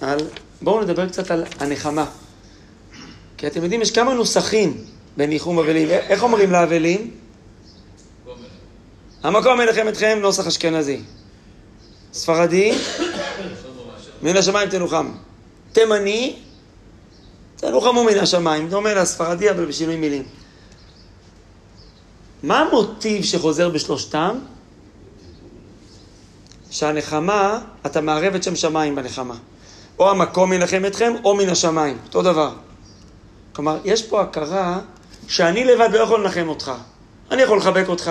על... בואו נדבר קצת על הנחמה. כי אתם יודעים, יש כמה נוסחים בניחום אבלים. איך אומרים לאבלים? המקום מנחם אתכם, נוסח אשכנזי. ספרדי, מן השמיים תנוחם. תימני, תנוחמו מן השמיים. אומר לספרדי, אבל בשינוי מילים. מה המוטיב שחוזר בשלושתם? שהנחמה, אתה מערב את שם שמיים בנחמה. או המקום מנחם אתכם, או מן השמיים. אותו דבר. כלומר, יש פה הכרה שאני לבד לא יכול לנחם אותך. אני יכול לחבק אותך.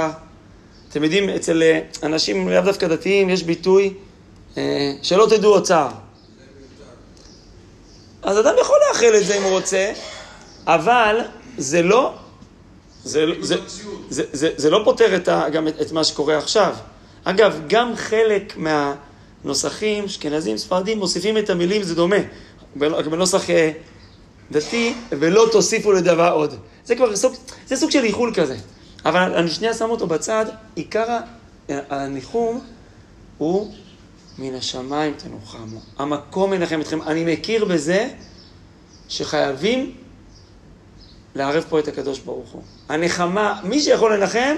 אתם יודעים, אצל אה, אנשים לאו דווקא דתיים יש ביטוי אה, שלא תדעו עוד צער. אז אדם יכול לאחל את זה אם הוא רוצה, אבל זה לא, זה, זה, זה, זה, זה לא פותר את ה, גם את, את מה שקורה עכשיו. אגב, גם חלק מהנוסחים, אשכנזים, ספרדים, מוסיפים את המילים, זה דומה, בנוסח אה, דתי, ולא תוסיפו לדבר עוד. זה כבר סוג, זה סוג של איחול כזה. אבל אני שנייה שם אותו בצד, עיקר הניחום הוא מן השמיים תנוחמו. המקום מנחם אתכם. אני מכיר בזה שחייבים לערב פה את הקדוש ברוך הוא. הנחמה, מי שיכול לנחם,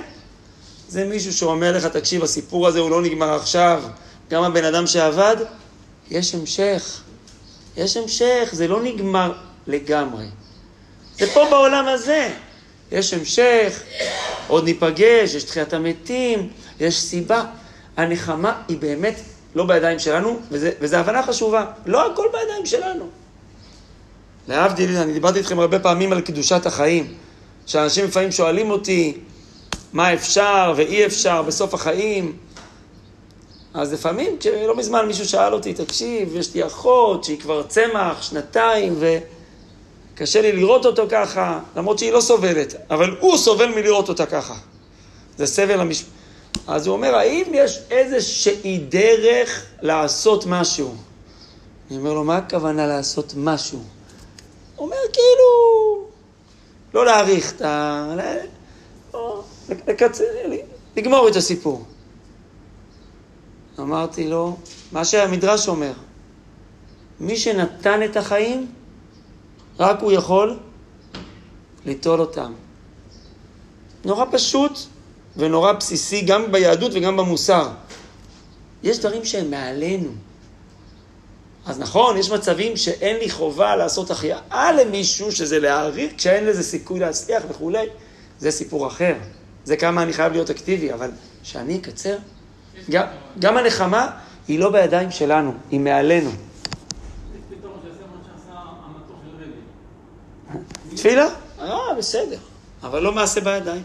זה מישהו שאומר לך, תקשיב, הסיפור הזה הוא לא נגמר עכשיו. גם הבן אדם שעבד, יש המשך. יש המשך, זה לא נגמר לגמרי. זה פה בעולם הזה. יש המשך, עוד ניפגש, יש תחיית המתים, יש סיבה. הנחמה היא באמת לא בידיים שלנו, וזו הבנה חשובה. לא הכל בידיים שלנו. להבדיל, אני דיברתי איתכם הרבה פעמים על קדושת החיים. שאנשים לפעמים שואלים אותי מה אפשר ואי אפשר בסוף החיים. אז לפעמים, לא מזמן מישהו שאל אותי, תקשיב, יש לי אחות שהיא כבר צמח שנתיים וקשה לי לראות אותו ככה, למרות שהיא לא סובלת, אבל הוא סובל מלראות אותה ככה. זה סבל המש... אז הוא אומר, האם יש איזושהי דרך לעשות משהו? אני אומר לו, מה הכוונה לעשות משהו? הוא אומר, כאילו, לא להעריך את ה... לקצר, לגמור את הסיפור. אמרתי לו, מה שהמדרש אומר, מי שנתן את החיים, רק הוא יכול ליטול אותם. נורא פשוט ונורא בסיסי, גם ביהדות וגם במוסר. יש דברים שהם מעלינו. אז נכון, יש מצבים שאין לי חובה לעשות החייאה למישהו, שזה להעריך, כשאין לזה סיכוי להצליח וכולי, זה סיפור אחר. זה כמה אני חייב להיות אקטיבי, אבל שאני אקצר, גם, הנחמה היא לא בידיים שלנו, היא מעלינו. תפילה? אה, בסדר, אבל לא מעשה בידיים.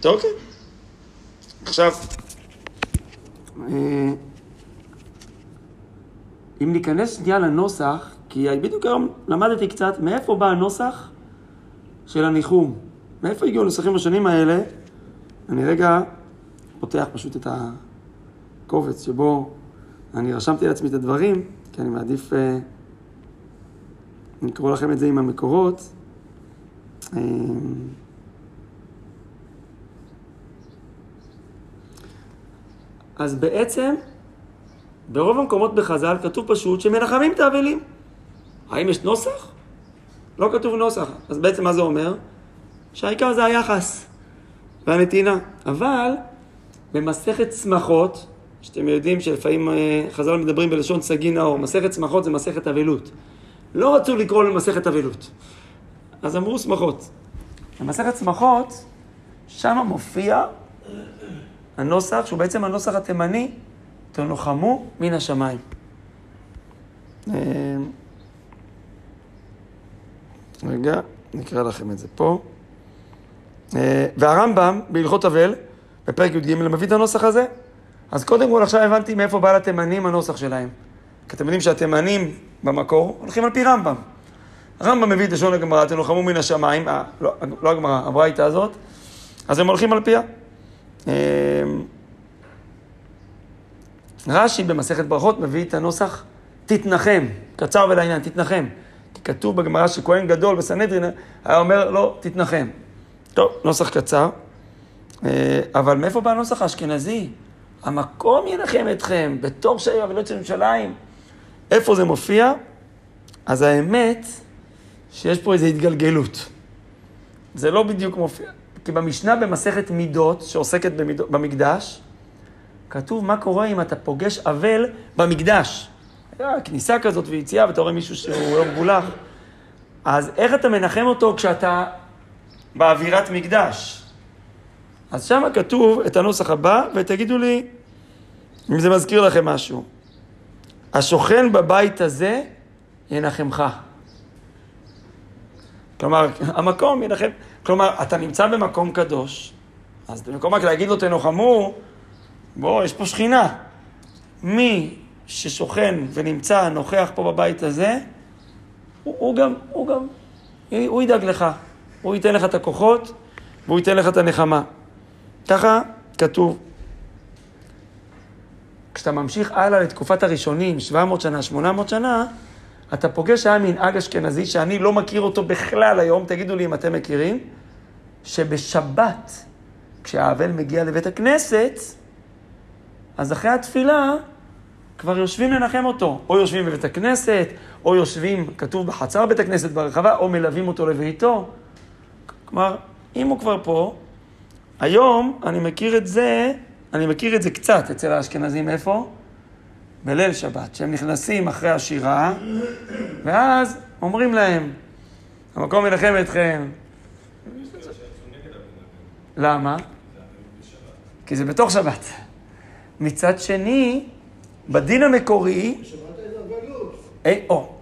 טוב, אוקיי. עכשיו, אה, אם ניכנס שנייה לנוסח, כי בדיוק היום למדתי קצת מאיפה בא הנוסח של הניחום. מאיפה הגיעו הנוסחים השונים האלה? אני רגע פותח פשוט את הקובץ שבו אני רשמתי לעצמי את הדברים, כי אני מעדיף אה, לקרוא לכם את זה עם המקורות. אה, אז בעצם, ברוב המקומות בחז"ל כתוב פשוט שמנחמים את האבלים. האם יש נוסח? לא כתוב נוסח. אז בעצם מה זה אומר? שהעיקר זה היחס והנתינה. אבל במסכת צמחות, שאתם יודעים שלפעמים אה, חז"ל מדברים בלשון סגי נאור, מסכת צמחות זה מסכת אבלות. לא רצו לקרוא למסכת אבלות. אז אמרו שמחות. במסכת צמחות, שם מופיע הנוסח, שהוא בעצם הנוסח התימני, תנוחמו מן השמיים. אה, רגע, נקרא לכם את זה פה. אה, והרמב"ם, בהלכות אבל, בפרק י"ג, מביא את הנוסח הזה. אז קודם כל עכשיו הבנתי מאיפה בא לתימנים הנוסח שלהם. כי אתם יודעים שהתימנים במקור הולכים על פי רמב"ם. הרמב"ם מביא את לשון הגמרא, תנוחמו מן השמיים, אה, לא, לא הגמרא, הברייתא הזאת, אז הם הולכים על פיה. אה, רש"י במסכת ברכות מביא את הנוסח תתנחם, קצר ולעניין, תתנחם. כי כתוב בגמרא שכהן גדול בסנהדרין היה אומר לא, תתנחם. טוב, נוסח קצר, אה, אבל מאיפה בא הנוסח האשכנזי? המקום ינחם אתכם, בתור שהיו אבלות של ירושלים. איפה זה מופיע? אז האמת שיש פה איזו התגלגלות. זה לא בדיוק מופיע. כי במשנה במסכת מידות, שעוסקת במידות, במקדש, כתוב מה קורה אם אתה פוגש אבל במקדש. כניסה כזאת ויציאה, ואתה רואה מישהו שהוא לא מבולח. אז איך אתה מנחם אותו כשאתה באווירת מקדש? אז שם כתוב את הנוסח הבא, ותגידו לי אם זה מזכיר לכם משהו. השוכן בבית הזה ינחמך. כלומר, המקום ינחם, כלומר, אתה נמצא במקום קדוש, אז במקום רק להגיד לו תנוחמו, בוא, יש פה שכינה. מי ששוכן ונמצא, נוכח פה בבית הזה, הוא, הוא גם, הוא גם, הוא ידאג לך, הוא ייתן לך את הכוחות והוא ייתן לך את הנחמה. ככה כתוב. כשאתה ממשיך הלאה לתקופת הראשונים, 700 שנה, 800 שנה, אתה פוגש היה מנהג אשכנזי שאני לא מכיר אותו בכלל היום, תגידו לי אם אתם מכירים, שבשבת, כשהאבל מגיע לבית הכנסת, אז אחרי התפילה כבר יושבים לנחם אותו. או יושבים בבית הכנסת, או יושבים, כתוב בחצר בית הכנסת ברחבה, או מלווים אותו לביתו. כלומר, אם הוא כבר פה, היום אני מכיר את זה, אני מכיר את זה קצת אצל האשכנזים, איפה? בליל שבת, שהם נכנסים אחרי השירה, ואז אומרים להם, המקום ינחם אתכם. למה? כי זה בתוך שבת. מצד שני, בדין המקורי... אה, או.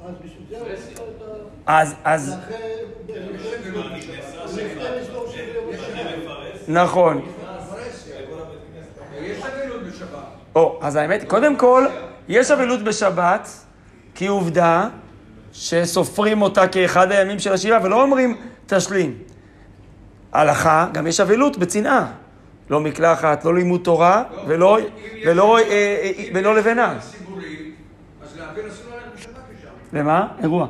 אז, אז... נכון. או, אז האמת, קודם כל, יש אבלות בשבת, כי עובדה שסופרים אותה כאחד הימים של השבעה, ולא אומרים תשלים. הלכה, גם יש אבלות בצנעה. לא מקלחת, לא לימוד תורה, ולא, ולא, ולא לבנה. למה? אירוע.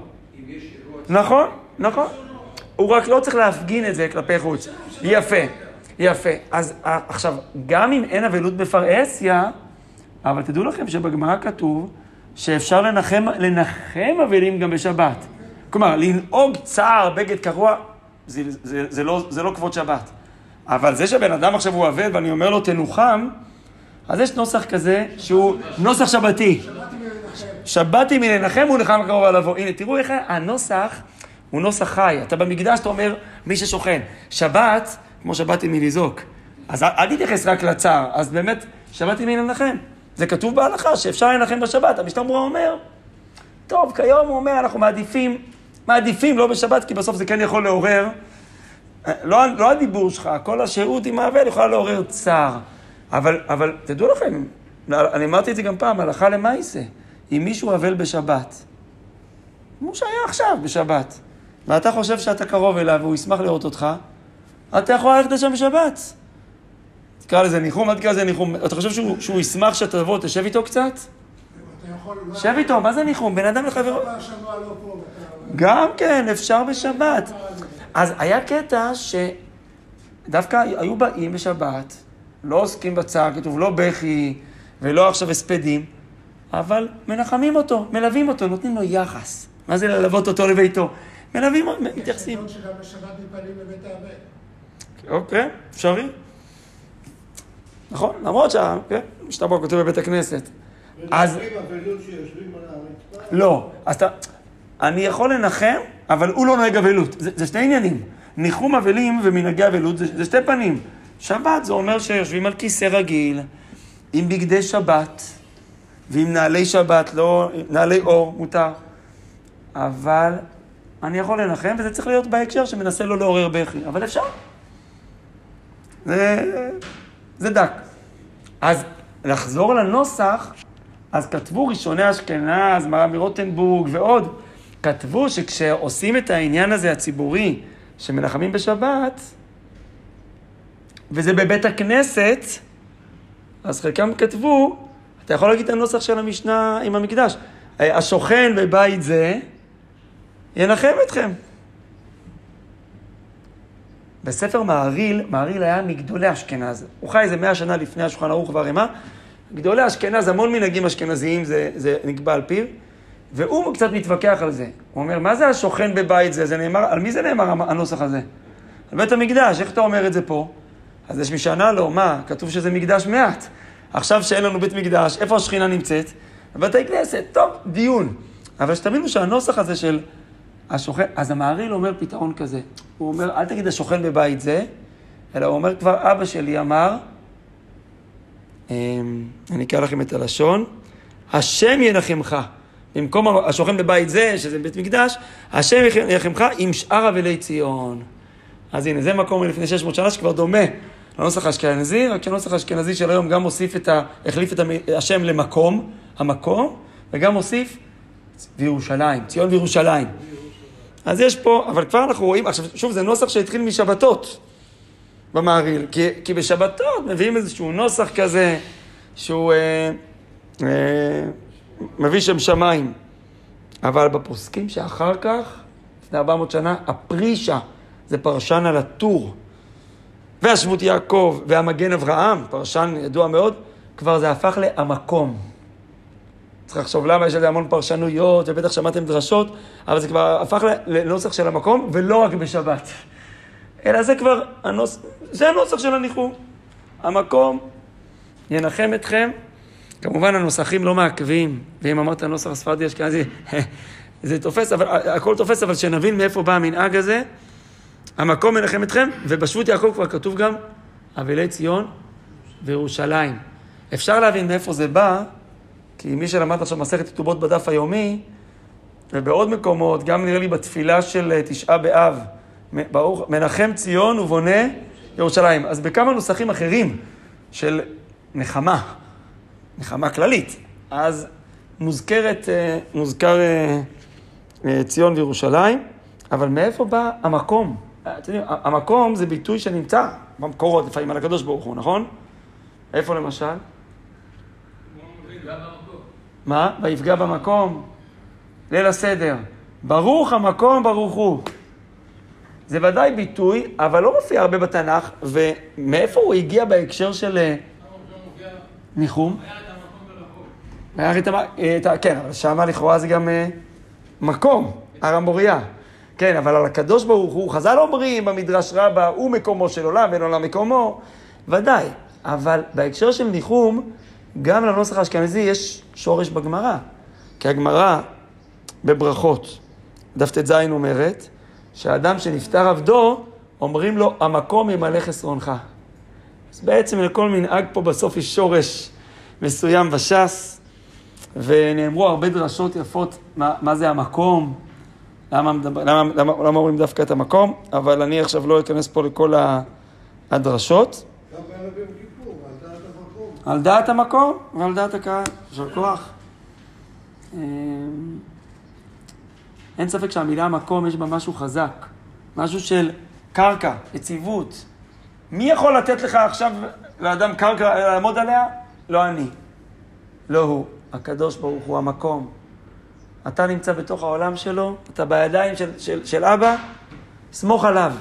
נכון, נכון. הוא רק לא צריך להפגין את זה כלפי חוץ. יפה, יפה. אז אה, עכשיו, גם אם אין אבלות בפרהסיה, אבל תדעו לכם שבגמרא כתוב שאפשר לנחם, לנחם אבלים גם בשבת. כלומר, לנהוג צער בגד קרוע, זה, זה, זה, לא, זה לא כבוד שבת. אבל זה שבן אדם עכשיו הוא אבל ואני אומר לו תנוחם, אז יש נוסח כזה שהוא נוסח שבתי. שבתי מלנחם הוא נחם קרוב על לבוא. הנה, תראו איך הנוסח הוא נוסח חי. אתה במקדש, אתה אומר מי ששוכן. שבת, כמו שבתי מלזעוק. אז אל תתייחס רק לצער, אז באמת, שבתי מלנחם. זה כתוב בהלכה שאפשר לנחם בשבת. המשנה ברורה אומר, טוב, כיום הוא אומר, אנחנו מעדיפים, מעדיפים לא בשבת, כי בסוף זה כן יכול לעורר לא, לא הדיבור שלך, כל השהות עם האבל יכולה לעורר צער. אבל, אבל תדעו לכם, אני אמרתי את זה גם פעם, הלכה למעשה. אם מישהו אבל בשבת, כמו שהיה עכשיו בשבת, ואתה חושב שאתה קרוב אליו והוא ישמח לראות אותך, אתה יכול ללכת לשם בשבת. תקרא לזה ניחום, אל תקרא לזה ניחום. אתה חושב שהוא, שהוא ישמח שאתה תבוא, תשב איתו קצת? שב איתו, מה זה ניחום? בן אדם לחברו. גם כן, אפשר בשבת. אז היה קטע שדווקא היו באים בשבת, לא עוסקים בצער, כתוב לא בכי ולא עכשיו הספדים, אבל מנחמים אותו, מלווים אותו, נותנים לו יחס. מה זה ללוות אותו לביתו? מלווים, מתייחסים. יש שגם בשבת מתפללים לבית האבל. אוקיי, אפשרי. נכון, למרות שהמשתבח כן, כותב בבית הכנסת. אז... לא, אז אתה... אני יכול לנחם, אבל הוא לא נוהג אבלות. זה, זה שני עניינים. ניחום אבלים ומנהגי אבלות זה, זה שתי פנים. שבת זה אומר שיושבים על כיסא רגיל, עם בגדי שבת, ועם נעלי שבת, לא, נעלי אור, מותר. אבל אני יכול לנחם, וזה צריך להיות בהקשר שמנסה לא לעורר בכי, אבל אפשר. זה, זה דק. אז לחזור לנוסח, אז כתבו ראשוני אשכנז, מרם מרוטנבורג ועוד, כתבו שכשעושים את העניין הזה הציבורי, שמנחמים בשבת, וזה בבית הכנסת, אז חלקם כתבו, אתה יכול להגיד את הנוסח של המשנה עם המקדש, השוכן בבית זה, ינחם אתכם. בספר מעריל, מעריל היה מגדולי אשכנז. הוא חי איזה מאה שנה לפני השולחן ערוך והרימה. גדולי אשכנז, המון מנהגים אשכנזיים זה, זה נקבע על פיו. והוא קצת מתווכח על זה. הוא אומר, מה זה השוכן בבית זה? זה נאמר, על מי זה נאמר הנוסח הזה? על בית המקדש, איך אתה אומר את זה פה? אז יש מי שענה לו, מה, כתוב שזה מקדש מעט. עכשיו שאין לנו בית מקדש, איפה השכינה נמצאת? בבתי כנסת, טוב, דיון. אבל שתבינו שהנוסח הזה של השוכן, אז המעריל אומר פתרון כזה. הוא אומר, אל תגיד השוכן בבית זה, אלא הוא אומר, כבר אבא שלי אמר, אמ, אני אקרא לכם את הלשון, השם ינחמך. במקום השוכן בבית זה, שזה בית מקדש, השם ינחמך עם שאר אבלי ציון. אז הנה, זה מקום מלפני 600 שנה שכבר דומה לנוסח האשכנזי, רק שהנוסח האשכנזי של היום גם מוסיף את ה... החליף את השם למקום, המקום, וגם מוסיף וירושלים, ציון וירושלים. אז יש פה, אבל כבר אנחנו רואים, עכשיו שוב, זה נוסח שהתחיל משבתות במהרי"ל, כי, כי בשבתות מביאים איזשהו נוסח כזה שהוא אה, אה, מביא שם שמיים. אבל בפוסקים שאחר כך, לפני 400 שנה, הפרישה זה פרשן על הטור. והשבות יעקב והמגן אברהם, פרשן ידוע מאוד, כבר זה הפך להמקום. צריך לחשוב למה יש לזה המון פרשנויות, ובטח שמעתם דרשות, אבל זה כבר הפך לנוסח של המקום, ולא רק בשבת. אלא זה כבר, הנוס... זה הנוסח של הניחום. המקום ינחם אתכם. כמובן הנוסחים לא מעכבים, ואם אמרת נוסח הספרדי אשכנזי, זה תופס, אבל הכל תופס, אבל שנבין מאיפה בא המנהג הזה. המקום מנחם אתכם, ובשבות יעקב כבר כתוב גם אבלי ציון וירושלים. אפשר להבין מאיפה זה בא, כי מי שלמד עכשיו מסכת כתובות בדף היומי, ובעוד מקומות, גם נראה לי בתפילה של אה, תשעה באב, ברוך, מנחם ציון ובונה ירושלים. אז בכמה נוסחים אחרים של נחמה, נחמה כללית, אז מוזכרת, אה, מוזכר אה, ציון וירושלים, אבל מאיפה בא המקום? אתם יודעים, המקום זה ביטוי שנמצא במקורות לפעמים על הקדוש ברוך הוא, נכון? איפה למשל? מה? ויפגע במקום? ליל הסדר. ברוך המקום ברוך הוא. זה ודאי ביטוי, אבל לא מופיע הרבה בתנ"ך, ומאיפה הוא הגיע בהקשר של אה, ניחום? כן, אבל שמה לכאורה זה גם אה, מקום, הר המוריה. כן, אבל על הקדוש ברוך הוא, חז"ל אומרים במדרש רבה, הוא מקומו של עולם ואין עולם מקומו, ודאי. אבל בהקשר של ניחום, גם לנוסח האשכנזי יש שורש בגמרא. כי הגמרא בברכות, דף ט"ז אומרת, שאדם שנפטר עבדו, אומרים לו, המקום ימלא חסרונך. אז בעצם לכל מנהג פה בסוף יש שורש מסוים בש"ס, ונאמרו הרבה דרשות יפות מה, מה זה המקום, למה, למה, למה, למה אומרים דווקא את המקום, אבל אני עכשיו לא אכנס פה לכל הדרשות. על דעת המקום ועל דעת הקהל, יישר כוח. אמ, אין ספק שהמילה מקום יש בה משהו חזק, משהו של קרקע, יציבות. מי יכול לתת לך עכשיו לאדם קרקע לעמוד עליה? לא אני, לא הוא. הקדוש ברוך הוא המקום. אתה נמצא בתוך העולם שלו, אתה בידיים של, של, של אבא, סמוך עליו.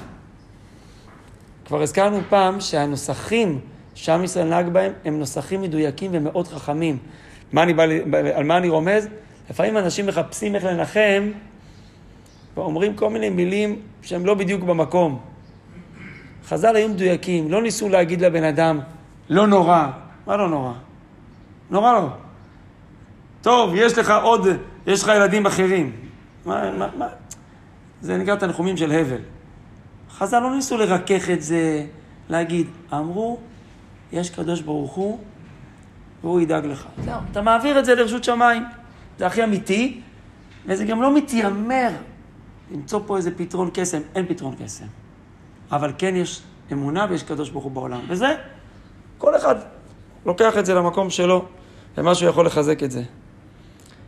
כבר הזכרנו פעם שהנוסחים שעם ישראל נהג בהם הם נוסחים מדויקים ומאוד חכמים. מה אני בא, על מה אני רומז? לפעמים אנשים מחפשים איך לנחם ואומרים כל מיני מילים שהם לא בדיוק במקום. חז"ל היו מדויקים, לא ניסו להגיד לבן אדם, לא נורא. מה לא נורא? נורא לא. טוב, יש לך עוד, יש לך ילדים אחרים. מה, מה, מה? זה נקרא תנחומים של הבל. חז"ל לא ניסו לרכך את זה, להגיד, אמרו, יש קדוש ברוך הוא, והוא ידאג לך. זהו, אתה מעביר את זה לרשות שמיים. זה הכי אמיתי, וזה גם לא מתיימר למצוא פה איזה פתרון קסם. אין פתרון קסם. אבל כן יש אמונה ויש קדוש ברוך הוא בעולם. וזה, כל אחד לוקח את זה למקום שלו, ומשהו יכול לחזק את זה.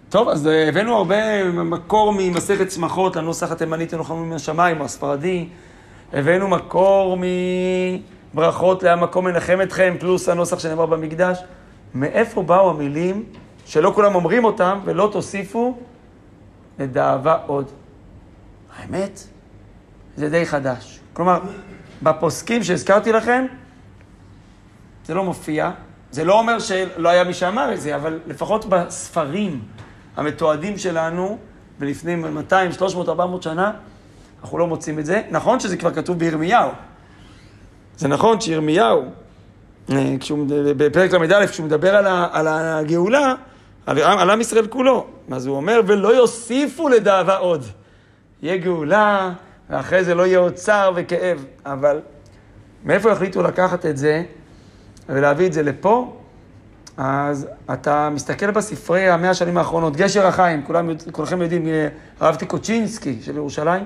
טוב, אז אה, הבאנו הרבה מקור ממסכת צמחות לנוסח התימנית תנוחמים מן השמיים, או הספרדי. הבאנו מקור מברכות להמקום מנחם אתכם, פלוס הנוסח שנאמר במקדש. מאיפה באו המילים שלא כולם אומרים אותם, ולא תוסיפו לדאבה עוד? האמת, זה די חדש. כלומר, בפוסקים שהזכרתי לכם, זה לא מופיע. זה לא אומר שלא היה מי שאמר את זה, אבל לפחות בספרים המתועדים שלנו, ולפני 200, 300, 400 שנה, אנחנו לא מוצאים את זה. נכון שזה כבר כתוב בירמיהו. זה נכון שירמיהו, אה, בפרק ל"א, כשהוא מדבר על, ה, על הגאולה, על, על עם ישראל כולו, אז הוא אומר, ולא יוסיפו לדאבה עוד. יהיה גאולה, ואחרי זה לא יהיה עוד צער וכאב. אבל מאיפה החליטו לקחת את זה ולהביא את זה לפה? אז אתה מסתכל בספרי המאה השנים האחרונות, גשר החיים, כולם, כולכם יודעים, אה, הרב טיקוצ'ינסקי של ירושלים.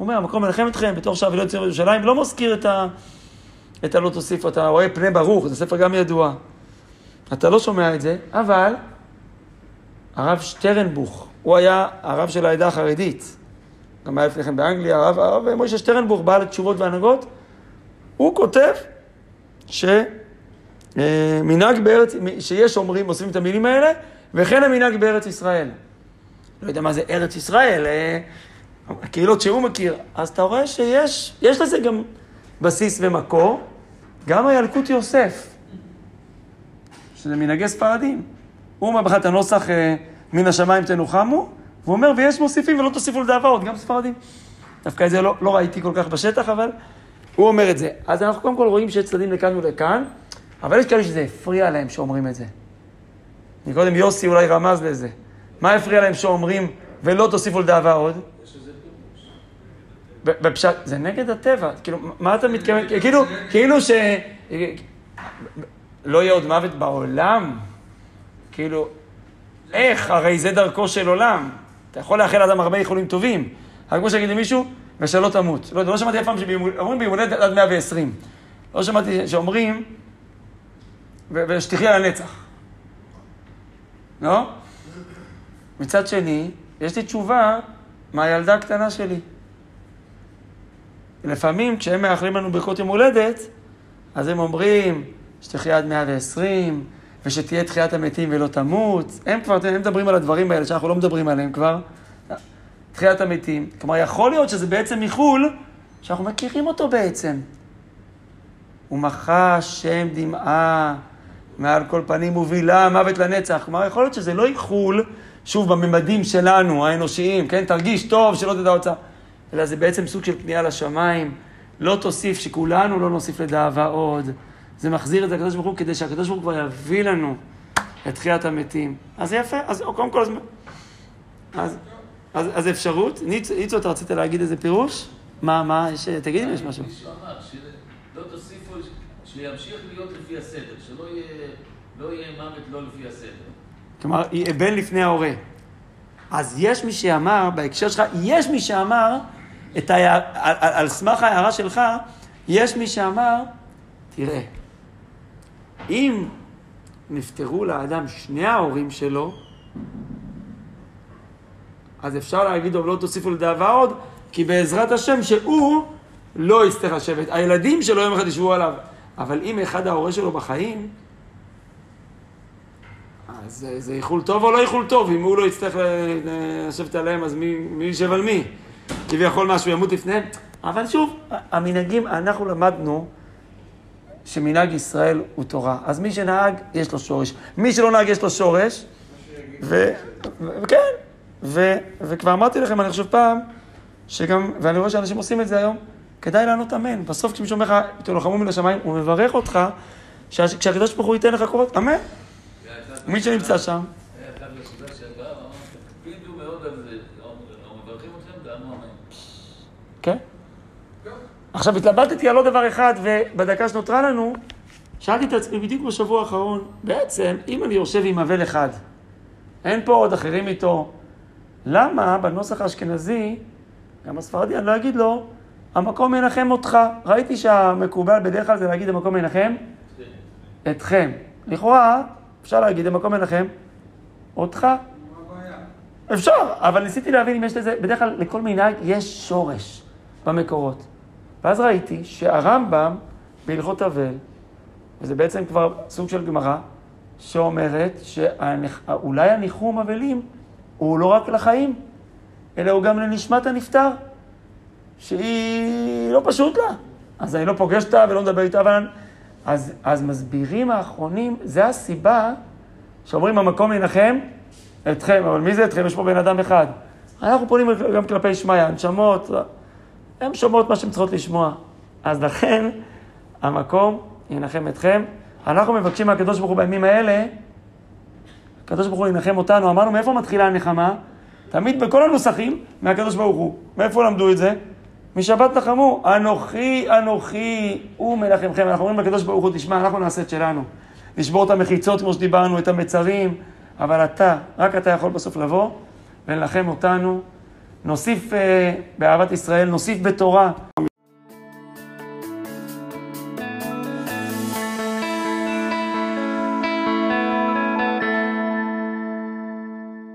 הוא אומר, המקום מנחם אתכם בתור שעה ולא יוצא בירושלים, לא מזכיר את, ה, את הלא תוסיף, אתה רואה פני ברוך, זה ספר גם ידוע. אתה לא שומע את זה, אבל הרב שטרנבוך, הוא היה הרב של העדה החרדית. גם היה לפני כן באנגליה, הרב, הרב מוישה שטרנבוך, בעל תשובות והנהגות, הוא כותב שמנהג בארץ, שיש אומרים, אוספים את המילים האלה, וכן המנהג בארץ ישראל. לא יודע מה זה ארץ ישראל, אה, הקהילות שהוא מכיר. אז אתה רואה שיש יש לזה גם בסיס ומקור. גם הילקוט יוסף, שזה מנהגי ספרדים. הוא אומר בכלל את הנוסח אה, מן השמיים תנוחמו, והוא אומר, ויש מוסיפים ולא תוסיפו לדאבה עוד, גם ספרדים. דווקא את זה לא, לא ראיתי כל כך בשטח, אבל הוא אומר את זה. אז אנחנו קודם כל רואים שיש צדדים לכאן ולכאן, אבל יש כאלה שזה הפריע להם שאומרים את זה. מקודם יוסי אולי רמז לזה. מה הפריע להם שאומרים ולא תוסיפו לדאבה עוד? בפשט, זה נגד הטבע, כאילו, מה אתה מתכוון? כאילו, כאילו ש... לא יהיה עוד מוות בעולם? כאילו, איך? הרי זה דרכו של עולם. אתה יכול לאחל לאדם הרבה איחולים טובים. רק כמו שיגיד למישהו, ושלא תמות. לא, לא שמעתי אף פעם שאומרים ביום הולדת עד 120. לא שמעתי שאומרים, ושתחי על הנצח. לא? מצד שני, יש לי תשובה מהילדה הקטנה שלי. לפעמים כשהם מאחלים לנו ברכות יום הולדת, אז הם אומרים, שתחיה עד 120, ושתהיה תחיית המתים ולא תמות. הם כבר, הם מדברים על הדברים האלה שאנחנו לא מדברים עליהם כבר. תחיית המתים. כלומר, יכול להיות שזה בעצם מחו"ל, שאנחנו מכירים אותו בעצם. ומחה שם דמעה מעל כל פנים ובילה מוות לנצח. כלומר, יכול להיות שזה לא איחול, שוב, בממדים שלנו, האנושיים, כן? תרגיש טוב, שלא תדע הוצאה. אלא זה בעצם סוג של פנייה לשמיים. לא תוסיף, שכולנו לא נוסיף לדאבה עוד. זה מחזיר את זה לקדוש ברוך הוא כדי שהקדוש ברוך הוא כבר יביא לנו את תחיית המתים. אז יפה, אז קודם כל, אז, אז, אז, אז אפשרות. ניצו, אתה רצית להגיד איזה פירוש? מה, מה, יש, תגיד אם יש משהו. מישהו אמר שלא תוסיפו, שימשיך להיות לפי הסדר, שלא יהיה, לא יהיה מוות לא לפי הסדר. כלומר, בן לפני ההורה. אז יש מי שאמר, בהקשר שלך, יש מי שאמר, את ה... על, על, על סמך ההערה שלך, יש מי שאמר, תראה, אם נפטרו לאדם שני ההורים שלו, אז אפשר להגיד לו, לא תוסיפו לדאבה עוד, כי בעזרת השם שהוא לא יצטרך לשבת. הילדים שלו יום אחד ישבו עליו. אבל אם אחד ההורה שלו בחיים, אז זה איחול טוב או לא איחול טוב? אם הוא לא יצטרך לשבת עליהם, אז מי, מי יושב על מי? כביכול משהו ימות לפניהם. אבל שוב, המנהגים, אנחנו למדנו שמנהג ישראל הוא תורה. אז מי שנהג, יש לו שורש. מי שלא נהג, יש לו שורש. וכן, וכבר אמרתי לכם, אני חושב פעם, שגם, ואני רואה שאנשים עושים את זה היום, כדאי לענות אמן. בסוף כשמישהו אומר לך, תלוחמו מן השמיים, הוא מברך אותך, כשהקדוש ברוך הוא ייתן לך קורות, אמן. מי שנמצא שם. עכשיו, התלבטתי על עוד דבר אחד, ובדקה שנותרה לנו, שאלתי את עצמי בדיוק בשבוע האחרון, בעצם, אם אני יושב עם אבל אחד, אין פה עוד אחרים איתו, למה בנוסח האשכנזי, גם הספרדי, אני לא אגיד לו, המקום ינחם אותך. ראיתי שהמקובל בדרך כלל זה להגיד המקום ינחם אתכם. לכאורה, אפשר להגיד המקום ינחם אותך. אפשר, אבל ניסיתי להבין אם יש לזה, בדרך כלל לכל מנהג יש שורש במקורות. ואז ראיתי שהרמב"ם בהלכות אבל, וזה בעצם כבר סוג של גמרא, שאומרת שאולי הניחום אבלים הוא לא רק לחיים, אלא הוא גם לנשמת הנפטר, שהיא לא פשוט לה. אז אני לא פוגש אותה ולא מדבר איתה, אבל... אז, אז מסבירים האחרונים, זה הסיבה שאומרים המקום ינחם אתכם, אבל מי זה אתכם? יש פה בן אדם אחד. אנחנו פונים גם כלפי שמיא, הנשמות, הן שומעות מה שהן צריכות לשמוע. אז לכן, המקום ינחם אתכם. אנחנו מבקשים מהקדוש ברוך הוא בימים האלה, הקדוש ברוך הוא ינחם אותנו. אמרנו, מאיפה מתחילה הנחמה? תמיד בכל הנוסחים, מהקדוש ברוך הוא. מאיפה למדו את זה? משבת נחמו, אנוכי, אנוכי, הוא מנחמכם. אנחנו אומרים לקדוש ברוך הוא, תשמע, אנחנו נעשה את שלנו. לשבור את המחיצות, כמו שדיברנו, את המצרים, אבל אתה, רק אתה יכול בסוף לבוא ולנחם אותנו. נוסיף uh, באהבת ישראל, נוסיף בתורה.